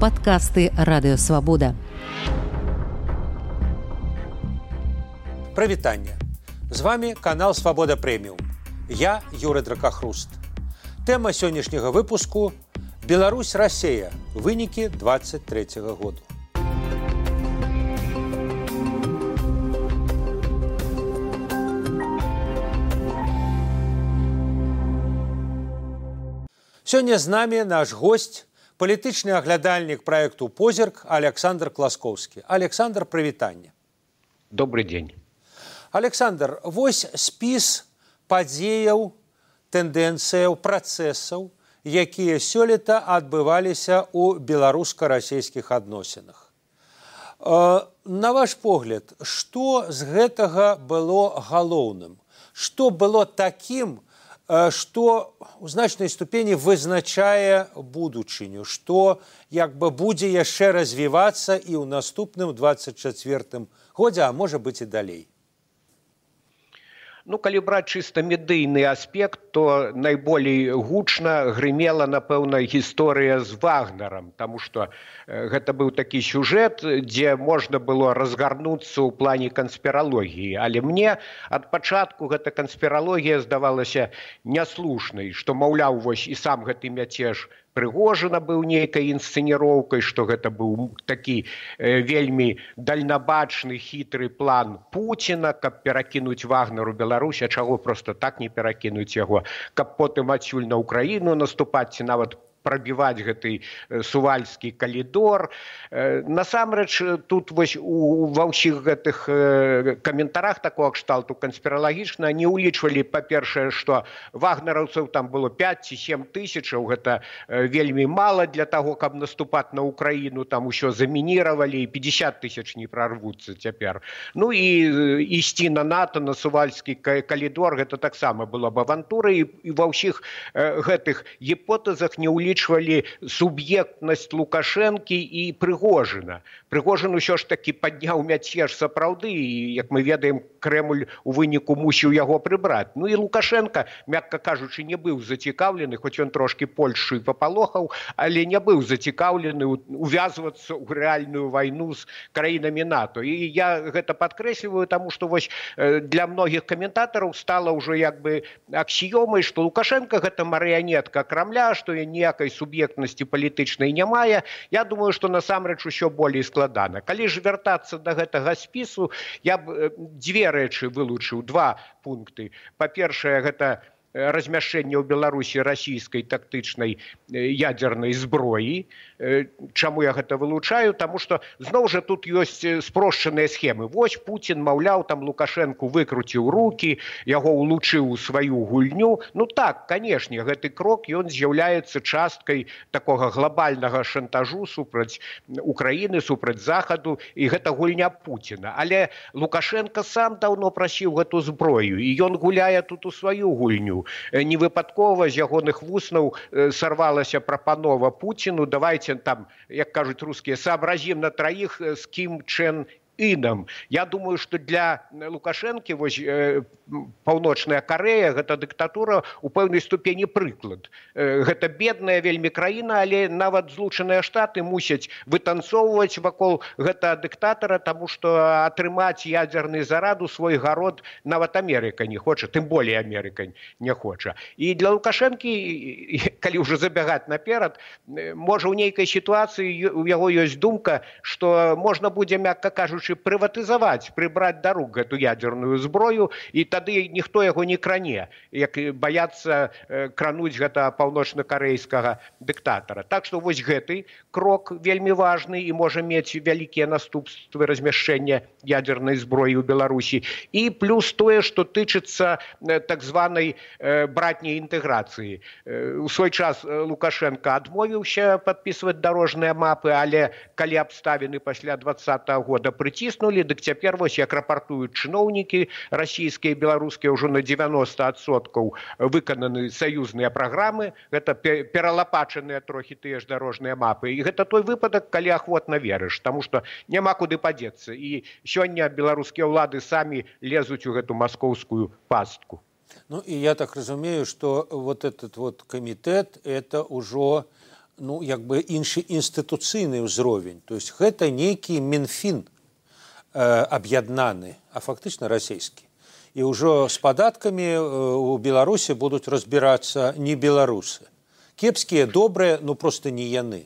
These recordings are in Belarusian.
падкасты радыёвабода. Прывітанне. З вами канал Свабода прэміум. Я Юры Дракахруст. Тэма сённяшняга выпуску Беларусь Расея вынікі 23 -го году. Сёння з намі наш гость, палітычны аглядальнік праекту позірк Александр Класкоўскі. Александр прывітання. Добрый дзень. Александр, вось спіс падзеяў, тэндэнцыяў, працэсаў, якія сёлета адбываліся ў беларуска-расійскіх адносінах. Э, на ваш погляд, што з гэтага было галоўным? Што было такім, што у значнай ступені вызначае будучыню, што як бы будзе яшчэ развівацца і ў наступным 24 годзе, а можа быць і далей. Ну, калі браць чыста медыйны аспект, то найболей гучна грымела, напэўна, гісторыя з вагнарам, Таму што э, гэта быў такі сюжэт, дзе можна было разгарнуцца ў плане канспіралогіі. Але мне ад пачатку гэта канспіралогія здавалася няслушнай, што маўляў вось і сам гэты мяцеж прыгожана быў нейкай інсцэніроўкай што гэта быў такі э, вельмі дальнабачны хітры план Пуціна каб перакінуць вагнару беларусі чаго просто так не перакінуць яго. Каб потым адсюль на ўкраіну наступаць ці нават прабіваць гэты э, сувальскі калідор. Э, насамрэч тут вось у ва ўсіх гэтых э, каментарах такого кшталту канспіралагічна не ўлічвалі па-першае што вагнараўцаў там было 5 ці 7 тысячаў гэта вельмі мала для того каб наступаць на ўкраіну там усё замініравалі 50 тысяч не прорвуцца цяпер. Ну і ісці на нато на сувальскі калідор гэта таксама было б авантурай і ва ўсіх гэтых гіпотэзах не ўлічвалі ўлічвалі суб'ектнасць лукашэнкі і прыгожана прыгожан усё ж такі падняў мяцеж сапраўды і як мы ведаем крэмль у выніку мусіў яго прыбраць. Ну і лукашенко мякка кажучы не быў зацікаўлены хоць ён трошки польшу папалохаў але не быў зацікаўлены увязвацца ў рэальную вайну з краінамі нато. І я гэта падкрэсліваю таму што вось для многіх каментатараў стала ўжо як бы аксіёмай што лукашенко гэта марыянетка крамля што я ніякай суб'ектнасці палітычнай не мае я думаю што насамрэч усё болей складана. Калі ж вяртацца да гэтага спісу я б дзве рэчы вылучыў два пункты. Па-першае гэта размяшэння ў беларусі расійскай тактычнай ядзернай зброі чаму я гэта вылучаю? Таму што зноў жа тут ёсць спрошчаныя схемы. Вось Путін маўляў там лукашэнку выкруціў руки яго улучыў у сваю гульню. Ну так канешне гэты крок ён з'яўляецца часткай такога глобальнага шантажу супраць украіны супраць захаду і гэта гульня Пуціна. Але лукашенко сам даўно прасіў гэту зброю і ён гуляе тут у сваю гульню. Невыпадкова з ягоных вуснаў сарвалася прапанова пуціну давайте там як кажуць рускія сообразім на траіх з кім чэн інам я думаю что для лукашэнкі вось э, паўночная карея гэта дыктатура у пэўнай ступені прыклад. Э, гэта бедная вельмі краіна але нават злучаныя штаты мусяць вытанцоўваць вакол гэта дыктатара тому что атрымаць ядзерны зараду свой гарод нават амерыка не хоча тым более амерыка не хоча. І для лукашэнкі калі ўжо забягаць наперад можа ў нейкай сітуацыі у яго ёсць думка что можна будзе мякка кажучы хочучы прыватызаваць прыбраць да рук гэту ядзерную зброю і тады ніхто яго не кране як баяцца крануць гэта паўночна-карейскага дыктатара. Так што вось гэты крок вельмі важны і можа мець вялікія наступствы размяшчэння ядзернай зброі ў беларусі. І плюс тое што тычыцца так званай братняй інтэграцыі. У свой час лукашенко адмовіўся подписывать дарожныя мапы але калі абставіны пасля два -го года пры прыціснулі дык цяпер вось як рапартуюць чыноўнікі расійскія беларускія ўжо на 90соткаў выкананы саюзныя праграмы. Гэта пералапачаныя трохі тыя ж дарожныя мапы. І гэта той выпадак калі ахвотна верыш таму што няма куды падзецца. І сёння беларускія ўлады самі лезуць у гэту маскоўскую пастку. Ну і я так разумею што вот этот вот камітэт это ўжо ну як бы іншы інстытуцыйны ўзровень. То есть гэта нейкі мінфін. э, аб'яднаны а фактычна расійскі і ўжо з падаткамі э, у беларусі будуць разбірацца не беларусы кепскія добрыя ну просто не яны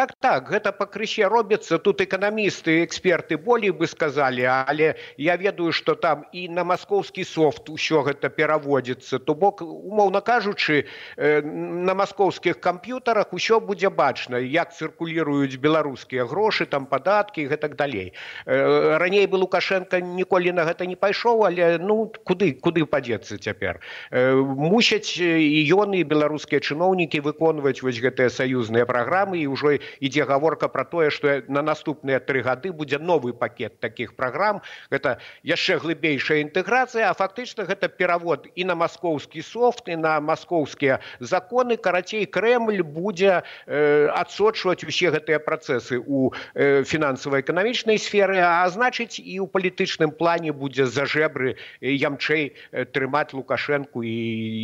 так так гэта пакрысе робіцца тут эканамісты эксперты болей бы сказалі але я ведаю что там і на маскоўскі софт усё гэта пераводзіцца. То бок умоўна кажучы э, на маскоўскіх камп'ютарах усё будзе бачна як цыркуліруюць беларускія грошы там падаткі гэтак далей. Э, раней бы лукашенко ніколі на гэта не пайшоў але ну куды куды падзецца цяпер? Э, мусяць і ён і беларускія чыноўнікі выконваць вось гэтыя саюзныя праграмы і ўжо ідзе гаворка пра тое што на наступныя тры гады будзе новы пакет такіх праграм. Гэта яшчэ глыбейшая інтэграцыя а фактычна гэта перавод і на маскоўскі софт і на маскоўскія законы. Карацей крэмль будзе э, адсочваць усе гэтыя працэсы у э, фінансава-эканамічнай сферы а значыць і ў палітычным плане будзе за жэбры ямчэй трымаць лукашэнку і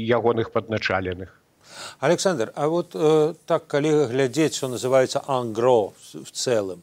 ягоных падначаленых александр а вот э, так калі глядзець что называется ангро в целым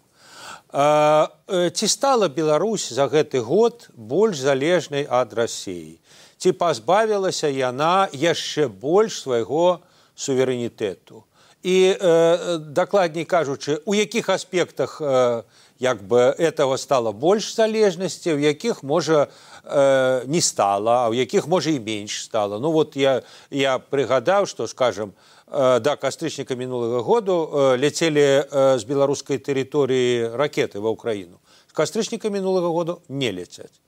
э, э, ці стала беларусь за гэты год больш залежнай ад рассіі ці пазбавілася яна яшчэ больш свайго суверэнітэту? І э, дакладней кажучы у якіх аспектах э, як бы этого стало больш залежнасці у якіх можа э, не стала а у якіх можа і менш стала ну вот я я прыгадаў что скажем э, да кастрычніка мінулага году э, ляцелі э, з беларускай тэрыторыі ракеты ва ўкраіну кастрычніка мінулага году не ляцяць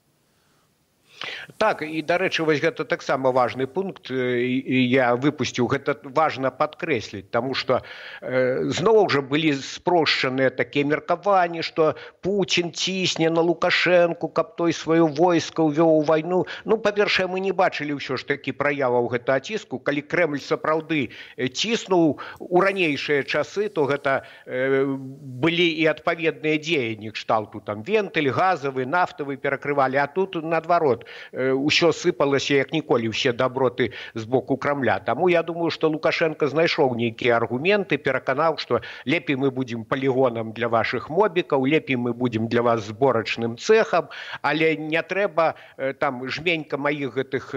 так і дарэчы вось гэта таксама важны пункт я выпусціў гэта важна падкрэсліць тому что э, зноў жа былі спрошчаныя такія меркаванні что Путін цісне на лукашэнку каб той сваё войска ўвёў вайну. Ну па-першае мы не бачылі ўсё ж такі праяваў гэта ціску калі крэмль сапраўды ціснуў у ранейшыя часы то гэта э, былі і адпаведныя дзеянні кшталту там вентыль газавы нафтавы перакрывалі а тут наадварот ўсё сыпалася як ніколі ўсе даброты з боку крамля Таму я думаю што лукашенко знайшоў нейкія аргументы пераканаў што лепей мы будзем палігонам для ваших мобікаў лепей мы будзем для вас зборачным цехам але не трэба там жменька маіх гэтых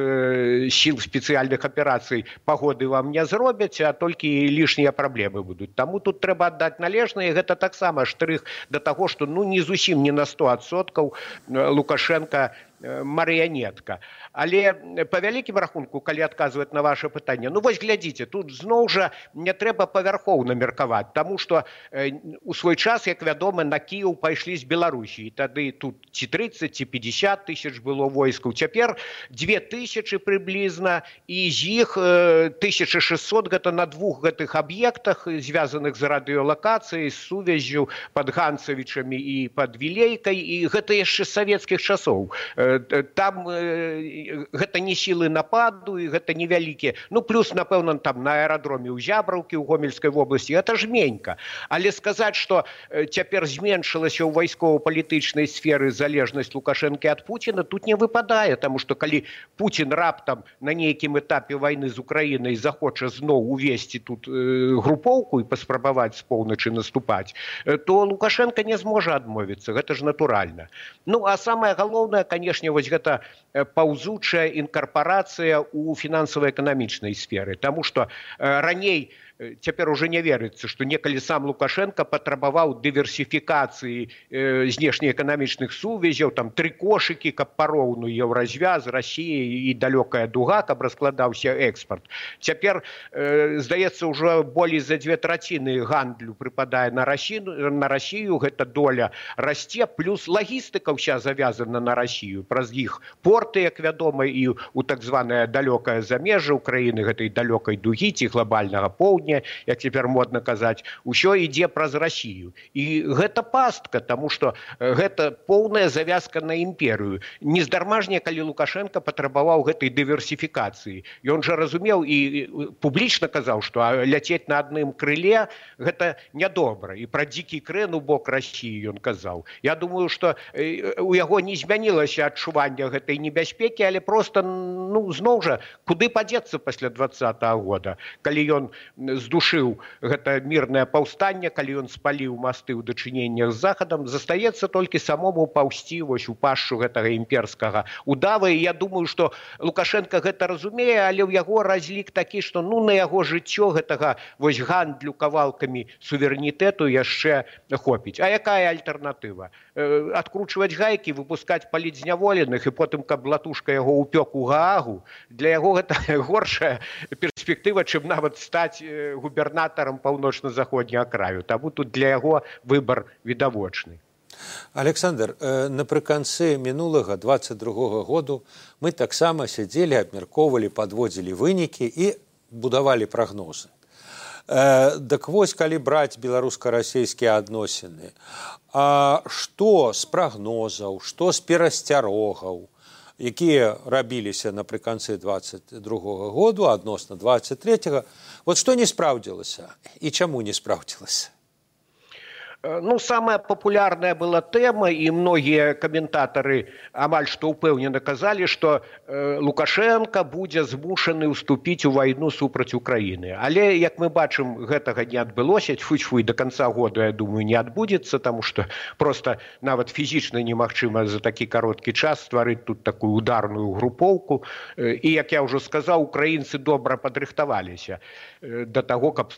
сіл спецыяльных аперацый пагоды вам не зробяць а толькі лішнія праблемы будуць таму тут трэба аддаць належнае гэта таксама штрых да таго што ну не зусім не на стосоткаў лукашенко марыянетка але по вялікім рахунку калі адказваць на ваше пытанне ну вось глядзіце тут зноў жа не трэба павярхоўна меркаваць тому что у свой час як вядома на кіў пайшлі з беларусі. Тады тут ці 30 ці 50 тысяч было войскаў. Цяпер две тысячи прыблізна і з іх 1600 гэта на двух гэтых аб'ектах звязаных з радыёлакацыяй сувяззю под ганцавічамі і под вілейкай. І гэта яшчэ савецкіх часоў. Там гэта не сілы нападу і гэта невялікія ну плюс напэўна там на аэрадроме ў зябраўкі ў гомельскай вобласці это ж менька. Але сказаць что цяпер зменшылася ў вайскова-палітычнай сферы залежнасць лукашэнкі ад Пуціна тут не выпадае таму что калі Путін раптам на нейкім этапе войны з украінай захоча зноў увесці тут э, групоўку і паспрабаваць з поўначы наступаць то лукашенко не зможа адмовіцца гэта ж натуральна. Ну а самое галоўнае канешне вось гэта паўзучая інкарпорацыя ў фінансава-эканамічнай сферы. Таму што раней у цяпер уже не верыцца што некалі сам лукашенко патрабаваў дыверсіфікацыі э, знешнеэканамічных сувязяў там тры кошыкі каб пароўну еўразвяз рассіі і далёкая дуга каб раскладаўся экспорт. Цяпер э, здаецца ўжо болей за две траціны гандлю прыпадае на рассіну на рассію гэта доля расце плюс лагістыка ўся завязана на рассію праз іх порты як вядома і у так званое далёкае замежжа украіны гэтай далёкай дугі ці глобальнага поўдня поўдня як цяпер модна казаць усё ідзе праз рассію і гэта пастка тому что гэта поўная завязка на імперыю. Нездармажня калі лукашенко патрабаваў гэтай дыверсіфікацыі. Ён жа разумеў і публічна казаў что ляцець на адным крыле гэта нядобра. І пра дзікі крэн у бок рассіі ён казаў. Я думаю что у яго не змянілася адчування гэтай небяспекі але просто ну зноў жа куды падзецца пасля двадцатого года калі ён здушыў гэта мірнае паўстанне калі ён спаліў масты ў дачыненнях з захадам застаецца толькі самому паўсці вось у пашчу гэтага імперскага удавы я думаю что лукашенко гэта разумее але ў яго разлік такі что ну на яго жыццё гэтага вось гандлю кавалкамі суверэнітэту яшчэ хопіць. А якая альтэрнатыва? Адкручваць гайкі выпускать паліць зняволеных і потым каб латушка яго ўпёк у гаагу для яго гэта горшая перспектыва чым нават стаць губернатарам паўночна-заходняга краю. Таму тут для яго выбор відавочны. Александр напрыканцы мінулага двадцать другого году мы таксама сядзелі абмяркоўвалі падводзілі вынікі і будавалі прагнозы. Дык вось калі браць беларуска-расійскія адносіны А што з прагнозаў, што з перасцярогаў, якія рабіліся напрыканцы 22 году адносна 23 вот што не спраўдзілася і чаму не спраўдзілася ну самая популярная была тэма і многія каментатары амаль што ўпэўнена казалі што э, лукашенко будзе змушаны ўступіць у вайну супраць украіны але як мы бачым гэтага не адбылося. Фуйфуй до конца года я думаю не адбудзецца тому что просто нават фізічна немагчыма за такі кароткі час стварыць тут такую ударную групоўку. Э, і як я ўжо сказаў украінцы добра падрыхтаваліся э, да таго каб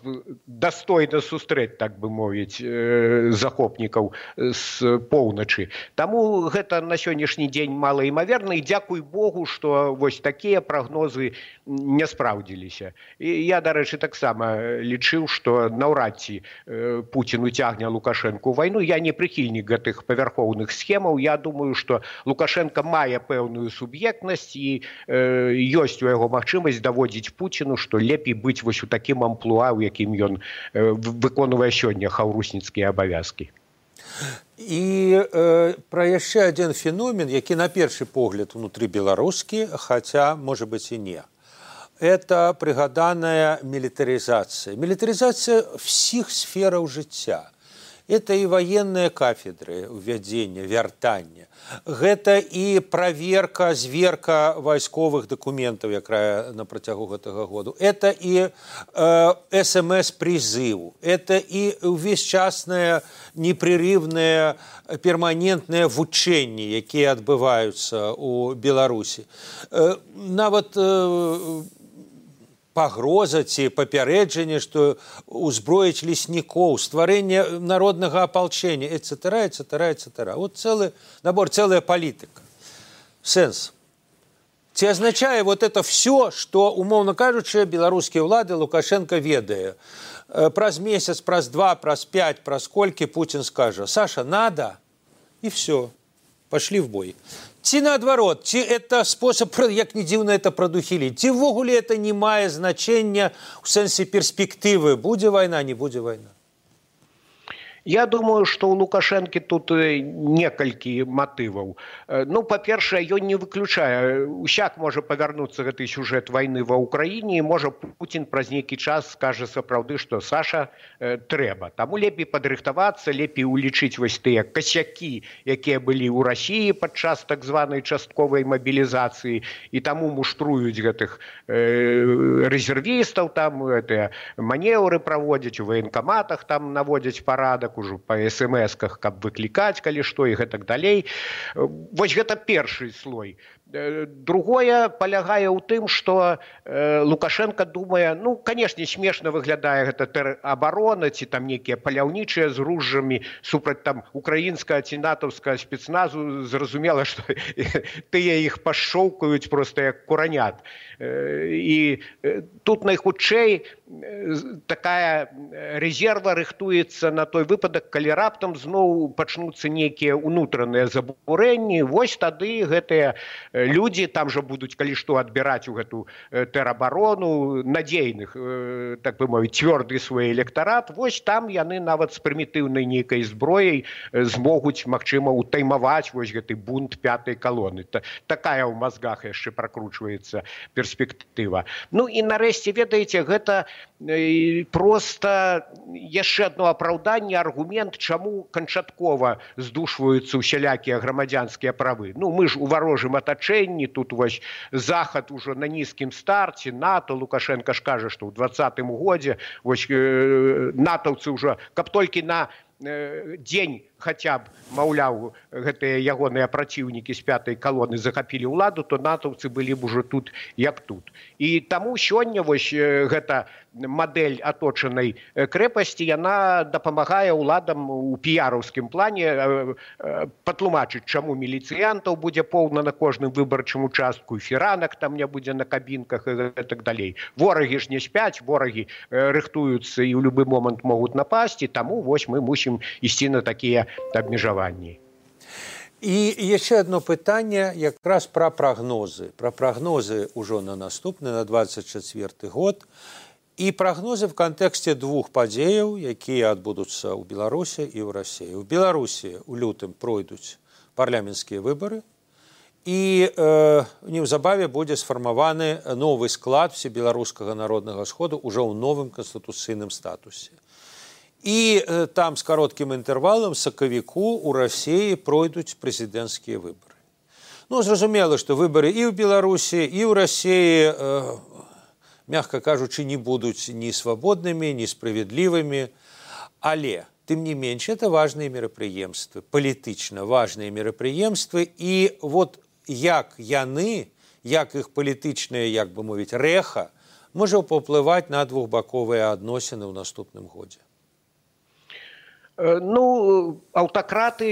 дастойна сустрэць так бы мовіць. Э, захопнікаў з поўначы. Таму гэта на сённяшні дзень малаімаверна і дзякуй Богу, што вось такія прагнозы не спраўдзіліся. І я, дарэчы, таксама лічыў, што наўрад ці Пуін уцягне лукашэнку вайну. Я не прыхільнік гэтых павярхоўных схемаў. Я думаю, што Лукашенко мае пэўную суб'ектнасць і ёсць у яго магчымасць даводзіць Пуціну, што лепей быць вось у такім амплуа, у якім ён выконвае сёння хаўрусніцкія абавязкі абавязкі. І э, пра яшчэ адзін феномен, які на першы погляд унутры беларускі, хаця можа быць і не. Это прыгаданая мілітарызацыя. Мілітарызацыя ўсіх сфераў жыцця. Это і ваенныя кафедры ўвядзення, вяртання. Гэта і праверка зверка вайсковых дакументаў, якая на працягу гэтага году. Это і э, смс прызыву. Это і ўвесьчасныя непрерывныя перманентныя вучэнні, якія адбываюцца ў Беларусі. Э, нават э, пагроза ці папярэджанне што ўзброіць леснікоў стварэнне народнага апалчэння etc etc etc вот целый набор целая палітыка. Сэнс. Ці азначае вот это все что умоўна кажучы беларускія ўлады лукашенко ведае? Э, праз месяц праз два праз пять праз колькі путин скажа саша надо! И все пошли в бой. Ці наадварот ці это спосаб як не дзіўна это прадухілі ці ўвогуле это не мае значэння у сэнсе перспектывы будзе вайна не будзе вайна Я думаю, што ў Лукашэнкі тут некалькі матываў. Ну па-першае, ён не выключае. Усяк можа павярнуцца гэты сюжэт вайны ва ўкраіне, можа Пуін праз нейкі час скажа сапраўды, што Саша э, трэба. Таму лепей падрыхтавацца, лепей улічыць вось тыя касякі, якія былі ў рассіі падчас так званай частковай мабілізацыі і таму муштруюць гэтых э, рэзервістаў там гэтыя манеўры праводзяць у ваенкаматах там наводзяць парадак як ужо па смсках каб выклікаць калі што і гэтак далей. Вось гэта першы слой другое палягае ў тым што э, лукашенко думае ну канешне смешна выглядае гэта абарона ці там нейкія паляўнічыя з ружжамі супраць там украінская ці натаўская спецназу зразумела што тыя іх пашоўкаюць просто як куранят. Э, і э, тут найхутчэй такая рэзерва рыхтуецца на той выпадак калі раптам зноў пачнуцца нейкія ўнутраныя забурэнні. Вось тады гэтыя людзі там жа будуць калі што адбіраць у гэту тэрабарону надзейных так бы мовіць цвёрды свой электарат вось там яны нават з прымітыўнай нейкай зброяй змогуць магчыма утаймаваць вось гэты бунт пятай калоны. Та, такая ў мазгах яшчэ пракручваецца перспектыва. Ну і нарэшце ведаеце гэта просто яшчэ одно апраўданне аргумент чаму канчаткова здушваюцца ўсялякія грамадзянскія правы. Ну мы ж у варожым атачэнні значэнні тут вось захад ужо на нізкім старце. Нато лукашенко ж кажа што ў двадцатым годзе вось э, натаўцы ўжо каб толькі на э, дзень хаця б маўляў гэтыя ягоныя праціўнікі з пятай калоны захапілі ўладу то натаўцы былі б ужо тут як тут. І таму сёння вось гэта мадэль аточанай крэпасці яна дапамагае ўладам у піяраўскім плане патлумачыць чаму міліцыянтаў будзе поўна на кожным выбарчым участку фіранак там не будзе на кабінках і так далей. Ворагі ж не спяць ворагі рыхтуюцца і ў любы момант могуць напасці таму вось мы мусім ісці на такія абмежаванні. І яшчэ одно пытанне якраз пра прагнозы, пра прагнозы ўжо на наступны на 24 год і прагнозы в кантэксце двух падзеяў, якія адбудуцца ў Беларусі і ў рассіі. У Беларусі у лютым пройдуць парламенцкія выбары і э, неўзабаве будзе сфармаваны новы склад всебеларускага народнага сходу ўжо ў новым канстытуцыйным статусе і там з кароткім інтэрвалам сакавіку у рассіі пройдуць прэзідэнцкія выбары ну зразумела што выбары і ў беларусі і ў рассіі э, мягка кажучы не будуць ні свабоднымі ні справядлівымі але тым не менш это важныя мерапрыемствы палітычна важныя мерапрыемствы і вот як яны як іх палітычныя як бы мовіць рэха можа паўплываць на двухбаковыя адносіны ў наступным годзе Э, ну аўтакраты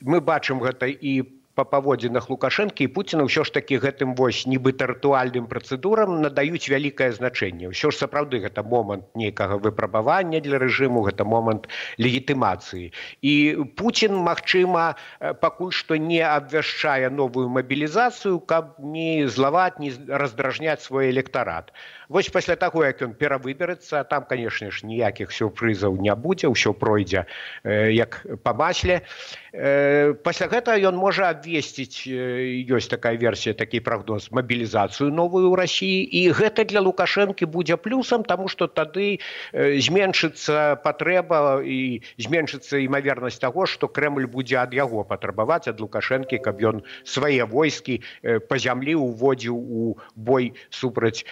мы бачым гэта і па паводзінах лукашэнкі і пуціна ўсё ж такі гэтым вось нібыта рытуальным працэдурам надаюць вялікае значэнне. Ўсё ж сапраўды гэта момант нейкага выпрабавання для рэжыму гэта момант легітымацыі. І Пуін магчыма э, пакуль што не абвяшчае новую мабілізацыю каб не злаваць не раздражняць свой электарат. Вось пасля таго як ён перавыберацца там канешне ж ніякіх сюрпрызаў не будзе ўсё пройдзе э, як па масле. Э, пасля гэтага ён можа аб абвесціць ёсць такая версія такі прагноз мабілізацыю новую ў рассіі і гэта для лукашэнкі будзе плюсам таму што тады зменшыцца патрэба і зменшыцца імавернасць таго што крэмль будзе ад яго патрабаваць ад лукашэнкі каб ён свае войскі па зямлі ўводзіў у бой супраць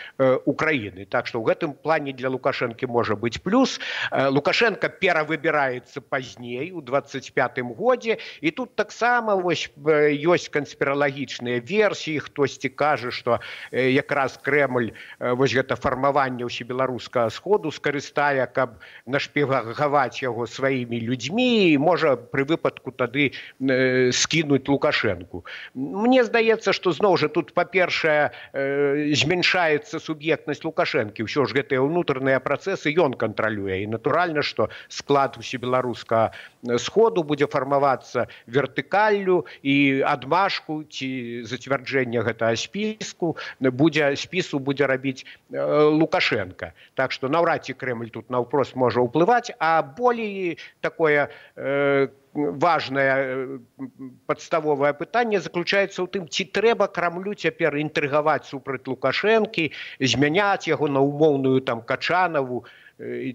украіны так што ў гэтым плане для лукашэнкі можа быць плюс. Лукашенко перавыбіраецца пазней у 25 годзе і тут таксама вось ёсць канспіралагічныя версіі хтосьці кажа што якраз крэмль вось гэта фармаванне ўсебеларускага сходу скарыстае каб нашпегаваць яго сваімі людзьмі можа пры выпадку тады скінуць лукашэнку Мне здаецца што зноў жа тут па-першае змяншаецца суб'ектнасць лукашэнкі ўсё ж гэтыя ўнутраныя працэсы ён кантралюе і натуральна што склад усебеларускага сходу будзе фармавацца вертыкаллю і адмашку ці зацвярджэння гэтага спіску будзе спісу будзе рабіць э, лукашенко. Так что наўрад ці крэмль тут наўпрост можа ўплываць а болей такое э, важное э, падставовае пытанне заключаецца ў тым ці трэба крамлю цяпер інтрыгаваць супраць лукашэнкі змяняць яго на умоўную там качанаву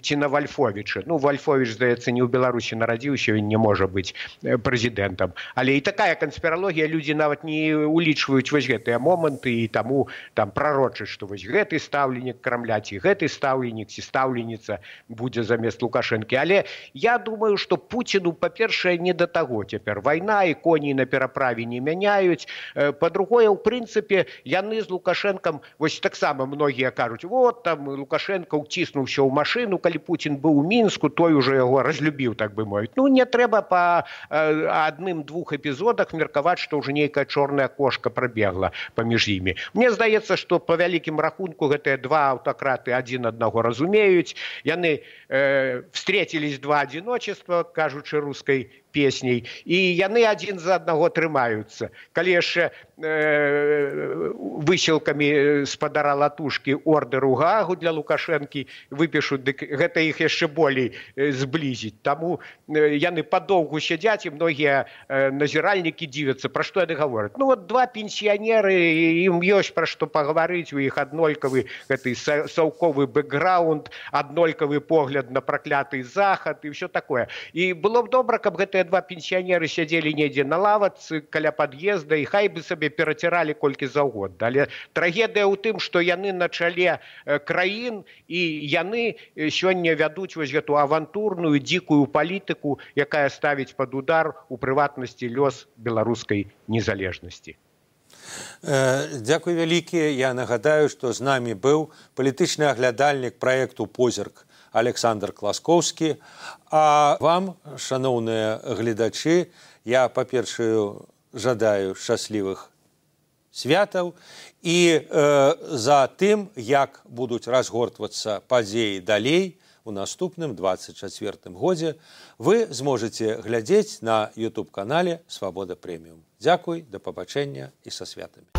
ці на вальфовіча ну вальфович здаецца не ў беларусі нарадзіўся він не можа быць прэзідэнтам але і такая канспіралогія людзі нават не улічваюць вось гэтыя моманты і таму там прарочаць што вось гэты стаўленнік крамляць і гэты стаўленік ці стаўленіца будзе замест лукашэнкі. Але я думаю што пуціну па-першае не да таго цяпер. Вайна і коней на пераправе не мяняюць. Па-другое ў прынцыпе яны з лукашэнкам вось таксама многія кажуць вот там лукашенко ўціснуўся ў машину машыну калі Путін быў у мінску той уже яго разлюбіў так бы мовіць. Ну не трэба по адным двух эпізодах меркаваць што ўжо нейкая чорная кошка прабегла паміж імі. Мне здаецца што по вялікім рахунку гэтыя два аўтакраты адзін аднаго разумеюць. Яны э, встретились два адзіночества кажучы рускай песняй і яны адзін за аднаго трымаюцца. Калі яшчэ э, высілкамі спадара латушкі ордеру гагу для лукашэнкі выпішуць дык гэта іх яшчэ болей зблізіць. Таму яны падоўгу сядзяць і многія назіральнікі дзівяцца пра што яны гавораць. Ну вот два пенсіянеры ім ёсць пра што пагаварыць у іх аднолькавы гэты саўковы бэкграунд аднолькавы погляд на пракляты захад і ўсё такое. І было б добра каб гэтыя два пенсіянеры сядзелі недзе на лавацы каля пад'езда і хай бы сабе пераціралі колькі заўгодна. Але трагедыя ў тым што яны на чале краін і яны сёння вядуць вось гэту авантурную дзікую палітыку якая ставіць под удар у прыватнасці лёс беларускай незалежнасці. Дзякуй вялікія я нагадаю што з намі быў палітычны аглядальнік праекту позірк александр класкоўскі а вам шаноўныя гледачы я па-першую жадаю шчаслівых святаў. І э, за тым як будуць разгортвацца падзеі далей у наступным 24 годзе вы зможаце глядзець на youtube канале свабода прэміум дзякуй да пабачэння і са святамі